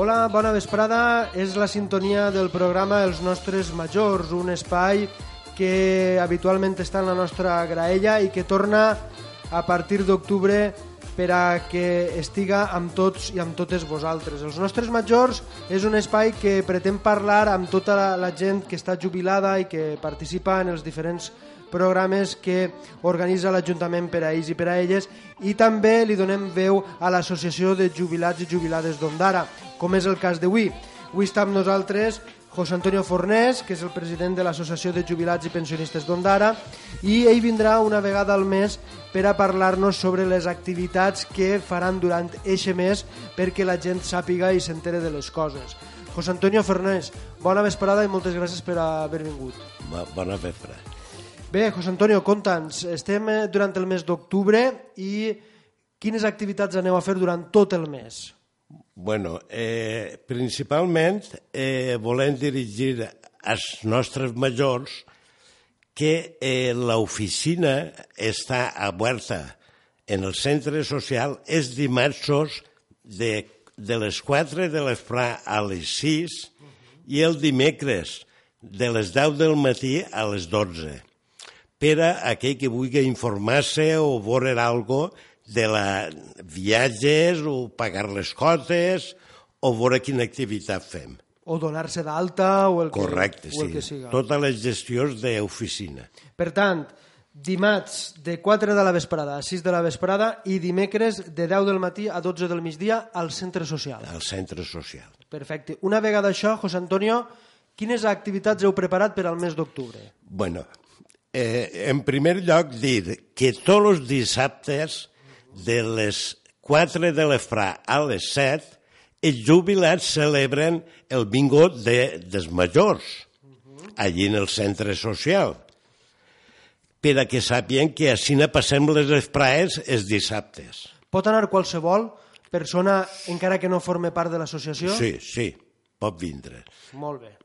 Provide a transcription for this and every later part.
Hola, bona vesprada. És la sintonia del programa Els nostres majors, un espai que habitualment està en la nostra graella i que torna a partir d'octubre per a que estiga amb tots i amb totes vosaltres. Els nostres majors és un espai que pretén parlar amb tota la, gent que està jubilada i que participa en els diferents programes que organitza l'Ajuntament per a ells i per a elles i també li donem veu a l'Associació de Jubilats i Jubilades d'Ondara, com és el cas d'avui. Avui està amb nosaltres José Antonio Fornés, que és el president de l'Associació de Jubilats i Pensionistes d'Ondara, i ell vindrà una vegada al mes per a parlar-nos sobre les activitats que faran durant eixe mes perquè la gent sàpiga i s'entere de les coses. José Antonio Fornés, bona vesprada i moltes gràcies per haver vingut. Bona vespre. Bé, José Antonio, conta'ns, estem eh, durant el mes d'octubre i quines activitats aneu a fer durant tot el mes? Bueno, eh, principalment eh, volem dirigir als nostres majors que eh, l'oficina està oberta en el centre social és dimarts de, de les 4 de l'esprà a les 6 i el dimecres de les 10 del matí a les 12 per a aquell que vulgui informar-se o veure alguna de la viatges o pagar les cotes o veure quina activitat fem. O donar-se d'alta o el que, Correcte, o el sí. que siga. Totes les gestions d'oficina. Per tant, dimarts de 4 de la vesprada a 6 de la vesprada i dimecres de 10 del matí a 12 del migdia al centre social. al centre social. Perfecte. Una vegada això, José Antonio, quines activitats heu preparat per al mes d'octubre? Bueno, eh, en primer lloc dir que tots els dissabtes de les 4 de l'esprà a les 7 els jubilats celebren el bingo de, dels majors allí en el centre social per a que sàpien que així ne passem les espraes els dissabtes. Pot anar qualsevol persona encara que no forme part de l'associació? Sí, sí, pot vindre. Molt bé.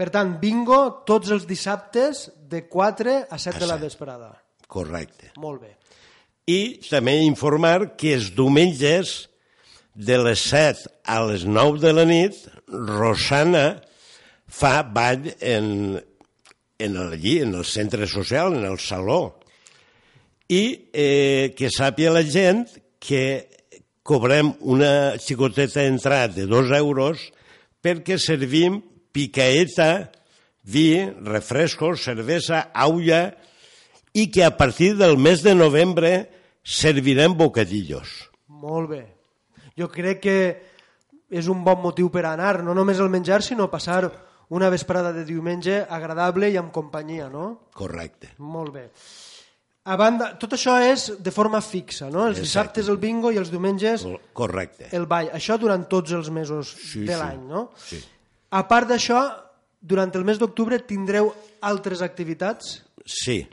Per tant, bingo tots els dissabtes de 4 a 7 de la vesprada. Correcte. Molt bé. I també informar que els diumenges de les 7 a les 9 de la nit, Rosana fa ball en, en el, allí, en el centre social, en el saló. I eh, que sàpia la gent que cobrem una xicoteta d'entrada de dos euros perquè servim picaeta, vi, refrescos, cervesa, aulla i que a partir del mes de novembre servirem bocadillos. Molt bé. Jo crec que és un bon motiu per anar, no només el menjar, sinó passar una vesprada de diumenge agradable i amb companyia, no? Correcte. Molt bé. A banda, tot això és de forma fixa, no? Els Exacte. dissabtes el bingo i els diumenges Co- Correcte. el ball. Això durant tots els mesos Sí, de sí. l'any, no? Sí. A part d'això, durant el mes d'octubre tindreu altres activitats? Sí.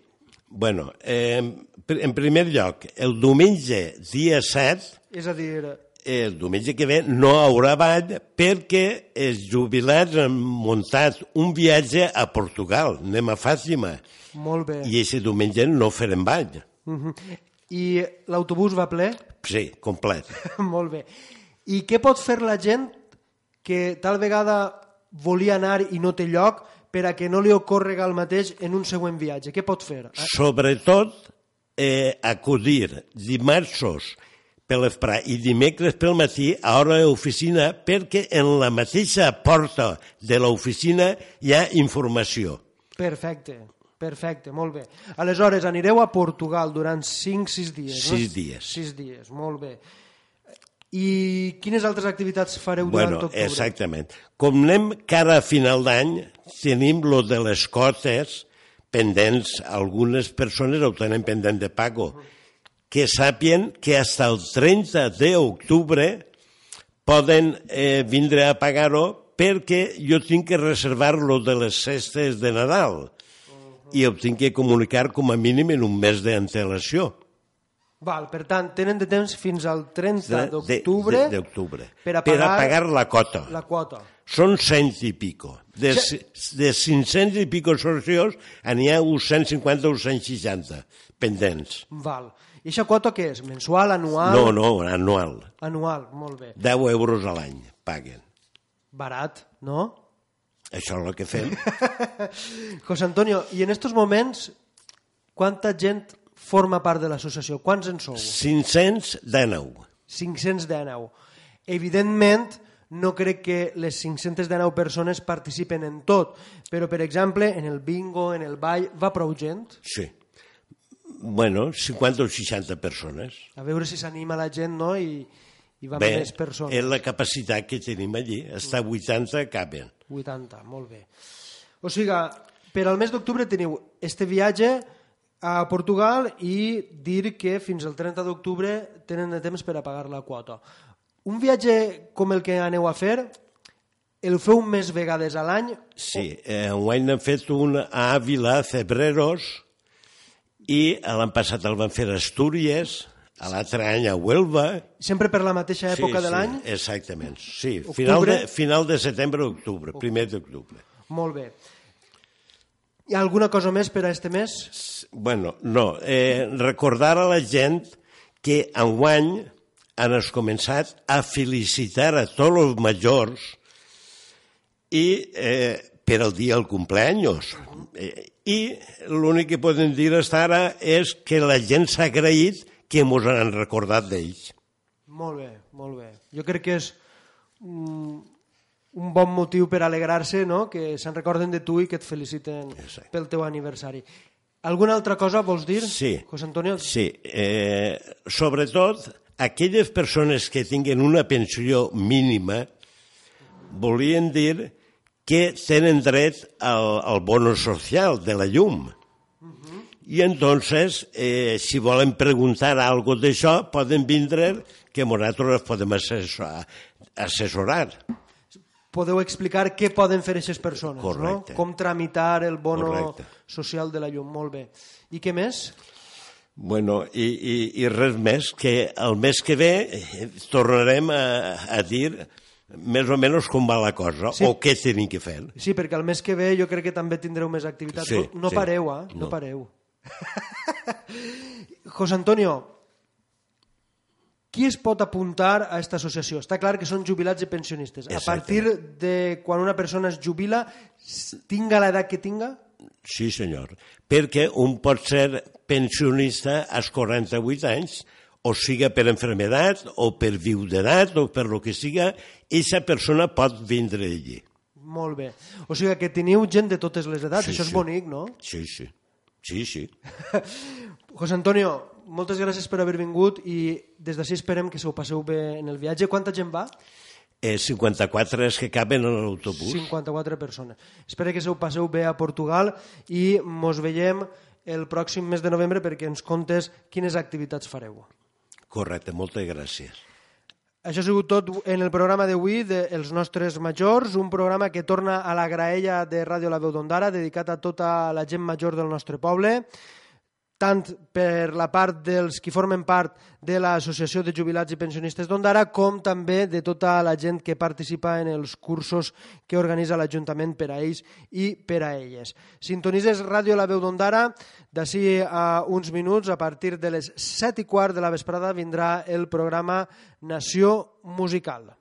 Bueno, eh, en primer lloc, el diumenge, dia 7, És a dir, el diumenge que ve no haurà ball perquè els jubilats han muntat un viatge a Portugal, anem a Fàtima, molt bé. i aquest diumenge no farem ball. Mhm. I l'autobús va ple? Sí, complet. molt bé. I què pot fer la gent que tal vegada volia anar i no té lloc per a que no li ocorrega el mateix en un següent viatge? Què pot fer? Ah, Sobretot, eh, acudir dimarts per l'esprà i dimecres pel matí a hora d'oficina perquè en la mateixa porta de l'oficina hi ha informació. Perfecte, perfecte, molt bé. Aleshores, anireu a Portugal durant 5-6 dies, no? Sis dies. 6 dies, molt bé. I quines altres activitats fareu durant Bueno, octubre? exactament. Com anem cara a final d'any, tenim lo de les cotes pendents, algunes persones ho tenen pendent de pago, que sàpien que fins al 30 d'octubre poden eh, vindre a pagar-ho perquè jo tinc que reservar-lo de les cestes de Nadal i ho tinc que comunicar com a mínim en un mes d'antelació. Val, per tant, tenen de temps fins al 30 De- d'octubre per a per a pagar pagar la cota. la quota. Són cent i pico. De, Sí. de 500 i pico socios n'hi ha uns 150 o 160 pendents. Val. I aquesta quota què és? Mensual, anual? No, no, anual. Anual, molt bé. 10 euros a l'any. paguen. Barat, no? Això és el que fem. José Antonio, i en estos moments, quanta gent forma part de l'associació? Quants en sou? 519. 519. Evidentment, no crec que les 519 persones participen en tot, però, per exemple, en el bingo, en el ball, va prou gent? Sí. Bueno, 50 o 60 persones. A veure si s'anima la gent, no?, i, i van Bé, més persones. és la capacitat que tenim allí. Està 80 caben. 80, molt bé. O sigui, per al mes d'octubre teniu este viatge a Portugal i dir que fins al 30 d'octubre tenen de temps per a pagar la quota. Un viatge com el que aneu a fer, el feu més vegades a l'any? Sí, eh, enguany n'hem fet un a Àvila, Febreros, i l'any passat el van fer a Astúries, a l'altre any a Huelva. Sempre per la mateixa època sí, de l'any? Sí, exactament. Sí, Octubre? final de, final de setembre o octubre, primer d'octubre. Molt bé. Hi ha alguna cosa més per a este mes? Bueno, no, eh, recordar a la gent que enguany han es començat a felicitar a tots els majors i eh, per al dia del cumpleaños. Eh, I l'únic que podem dir fins ara és que la gent s'ha agraït que ens han recordat d'ells. Molt bé, molt bé. Jo crec que és un, un bon motiu per alegrar-se, no? que se'n recorden de tu i que et feliciten Exacte. pel teu aniversari. Alguna altra cosa vols dir, Sí. José Antonio? Sí, eh, sobretot aquelles persones que tinguen una pensió mínima volien dir que tenen dret al, al bono social de la llum. I entonces, eh, si volen preguntar algo d'això, poden vindre que nosaltres podem assessorar. assessorar. Podeu explicar què poden fer aquestes persones, Correcte. no? Com tramitar el bono Correcte. social de la llum. Molt bé. I què més? Bueno, i, i, i res més, que el mes que ve eh, tornarem a, a dir més o menys com va la cosa, Sí. o què tenim que fer. Sí, perquè el mes que ve jo crec que també tindreu més activitats. Sí, no no sí. pareu, eh? No, No. pareu. José Antonio, qui es pot apuntar a aquesta associació? Està clar que són jubilats i pensionistes. A partir de quan una persona es jubila, tinga l'edat que tinga, Sí, senyor. Perquè un pot ser pensionista als 48 anys, o siga per enfermedat, o per viudedat, o per lo que siga, aquesta persona pot vindre allí. molt bé. O sigui que teniu gent de totes les edats, Sí, això és sí. bonic, no? Sí, sí. Sí, sí. José Antonio, moltes gràcies per haver vingut i des d'ací esperem que se ho passeu bé en el viatge. Quanta gent va? Eh, 54 és que caben en l'autobús. 54 persones. Espero que se ho passeu bé a Portugal i mos veiem el pròxim mes de novembre perquè ens contes quines activitats fareu. Correcte, moltes gràcies. Això ha sigut tot en el programa d'avui dels nostres majors, un programa que torna a la graella de Ràdio La Veu d'Ondara, dedicat a tota la gent major del nostre poble, tant per la part dels qui formen part de l'Associació de Jubilats i Pensionistes d'Ondara, com també de tota la gent que participa en els cursos que organitza l'Ajuntament per a ells i per a elles. Sintonises Ràdio La Veu d'Ondara, d'ací a uns minuts, a partir de les set i quart de la vesprada, vindrà el programa Nació Musical.